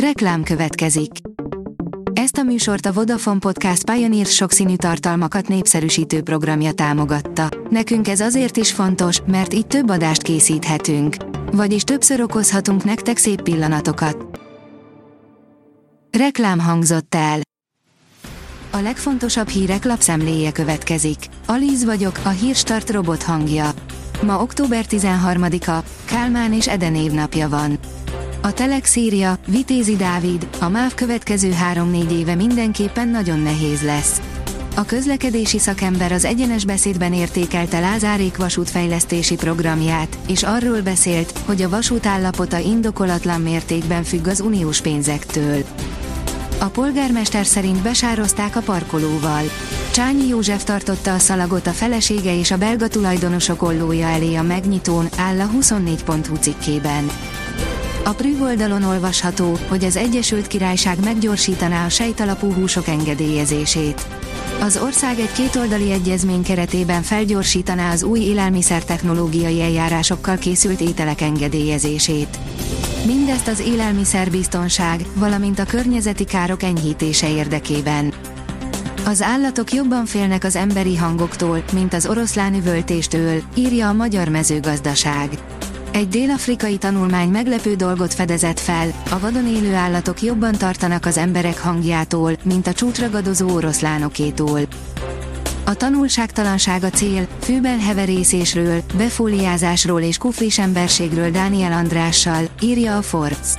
Reklám következik. Ezt a műsort a Vodafone Podcast Pioneer sokszínű tartalmakat népszerűsítő programja támogatta. Nekünk ez azért is fontos, mert így több adást készíthetünk. Vagyis többször okozhatunk nektek szép pillanatokat. Reklám hangzott el. A legfontosabb hírek lapszemléje következik. Alíz vagyok, a hírstart robot hangja. Ma október 13-a, Kálmán és Eden évnapja van. A Telex írja, Vitézi Dávid, a MÁV következő 3-4 éve mindenképpen nagyon nehéz lesz. A közlekedési szakember az egyenes beszédben értékelte Lázárék vasútfejlesztési programját, és arról beszélt, hogy a vasút állapota indokolatlan mértékben függ az uniós pénzektől. A polgármester szerint besározták a parkolóval. Csányi József tartotta a szalagot a felesége és a belga tulajdonosok ollója elé a megnyitón, áll a 24.hu cikkében. A Prüv oldalon olvasható, hogy az Egyesült Királyság meggyorsítaná a sejtalapú húsok engedélyezését. Az ország egy kétoldali egyezmény keretében felgyorsítaná az új élelmiszertechnológiai eljárásokkal készült ételek engedélyezését. Mindezt az élelmiszerbiztonság, valamint a környezeti károk enyhítése érdekében. Az állatok jobban félnek az emberi hangoktól, mint az oroszlán üvöltéstől, írja a Magyar Mezőgazdaság. Egy dél-afrikai tanulmány meglepő dolgot fedezett fel, a vadon élő állatok jobban tartanak az emberek hangjától, mint a csúcsragadozó oroszlánokétól. A tanulságtalanság a cél, főbelheverészésről, befóliázásról és kuflis emberségről Dániel Andrással, írja a Forbes.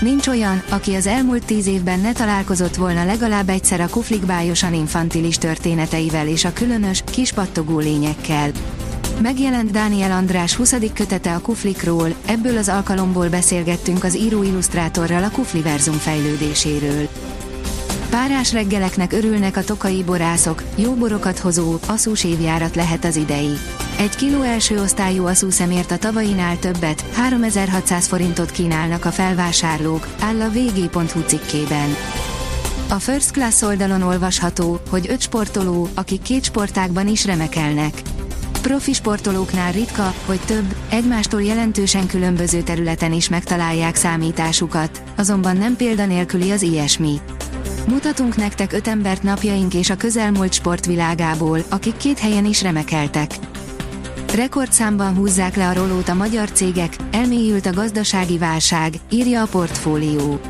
Nincs olyan, aki az elmúlt tíz évben ne találkozott volna legalább egyszer a kuflikbájosan infantilis történeteivel és a különös, kispattogó lényekkel. Megjelent Dániel András 20. kötete a Kuflikról, ebből az alkalomból beszélgettünk az író-illusztrátorral a Kufliverzum fejlődéséről. Párás reggeleknek örülnek a tokai borászok, jó borokat hozó, aszús évjárat lehet az idei. Egy kiló első osztályú aszú szemért a tavainál többet, 3600 forintot kínálnak a felvásárlók, áll a vg.hu cikkében. A First Class oldalon olvasható, hogy öt sportoló, akik két sportágban is remekelnek. Profi sportolóknál ritka, hogy több, egymástól jelentősen különböző területen is megtalálják számításukat, azonban nem példanélküli az ilyesmi. Mutatunk nektek öt embert napjaink és a közelmúlt sportvilágából, akik két helyen is remekeltek. Rekordszámban húzzák le a rolót a magyar cégek, elmélyült a gazdasági válság, írja a portfólió.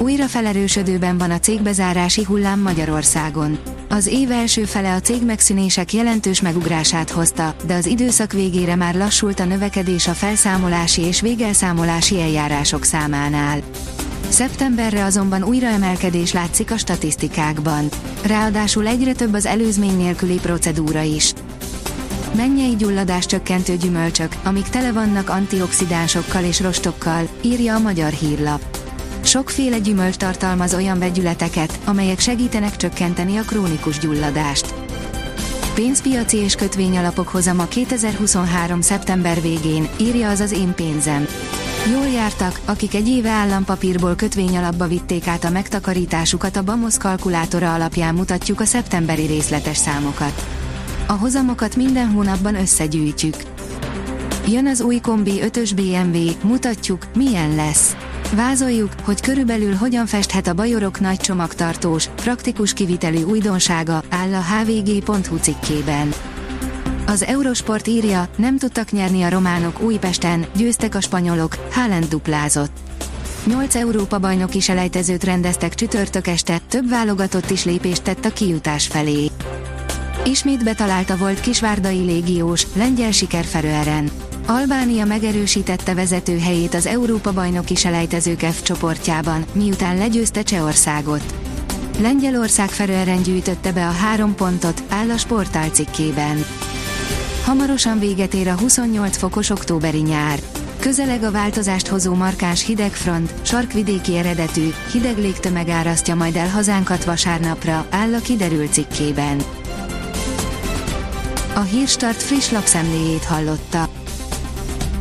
Újra felerősödőben van a cégbezárási hullám Magyarországon. Az év első fele a cég megszűnések jelentős megugrását hozta, de az időszak végére már lassult a növekedés a felszámolási és végelszámolási eljárások számánál. Szeptemberre azonban újra emelkedés látszik a statisztikákban. Ráadásul egyre több az előzmény nélküli procedúra is. Mennyei gyulladás csökkentő gyümölcsök, amik tele vannak antioxidánsokkal és rostokkal, írja a magyar hírlap. Sokféle gyümölcs tartalmaz olyan vegyületeket, amelyek segítenek csökkenteni a krónikus gyulladást. Pénzpiaci és kötvényalapok hozama 2023. szeptember végén, írja az az én pénzem. Jól jártak, akik egy éve állampapírból kötvényalapba vitték át a megtakarításukat a BAMOS kalkulátora alapján mutatjuk a szeptemberi részletes számokat. A hozamokat minden hónapban összegyűjtjük. Jön az új kombi 5-ös BMW, mutatjuk, milyen lesz. Vázoljuk, hogy körülbelül hogyan festhet a bajorok nagy csomagtartós, praktikus kivitelű újdonsága, áll a hvg.hu cikkében. Az Eurosport írja, nem tudtak nyerni a románok Újpesten, győztek a spanyolok, Haaland duplázott. 8 Európa bajnoki selejtezőt rendeztek csütörtök este, több válogatott is lépést tett a kijutás felé. Ismét betalálta volt kisvárdai légiós, lengyel siker Feröeren. Albánia megerősítette vezető helyét az Európa bajnoki selejtezők F csoportjában, miután legyőzte Csehországot. Lengyelország Feröeren gyűjtötte be a három pontot, áll a sportál cikkében. Hamarosan véget ér a 28 fokos októberi nyár. Közeleg a változást hozó markáns hidegfront, sarkvidéki eredetű, hideg légtömeg árasztja majd el hazánkat vasárnapra, áll a kiderült cikkében. A Hírstart friss lapszemléjét hallotta.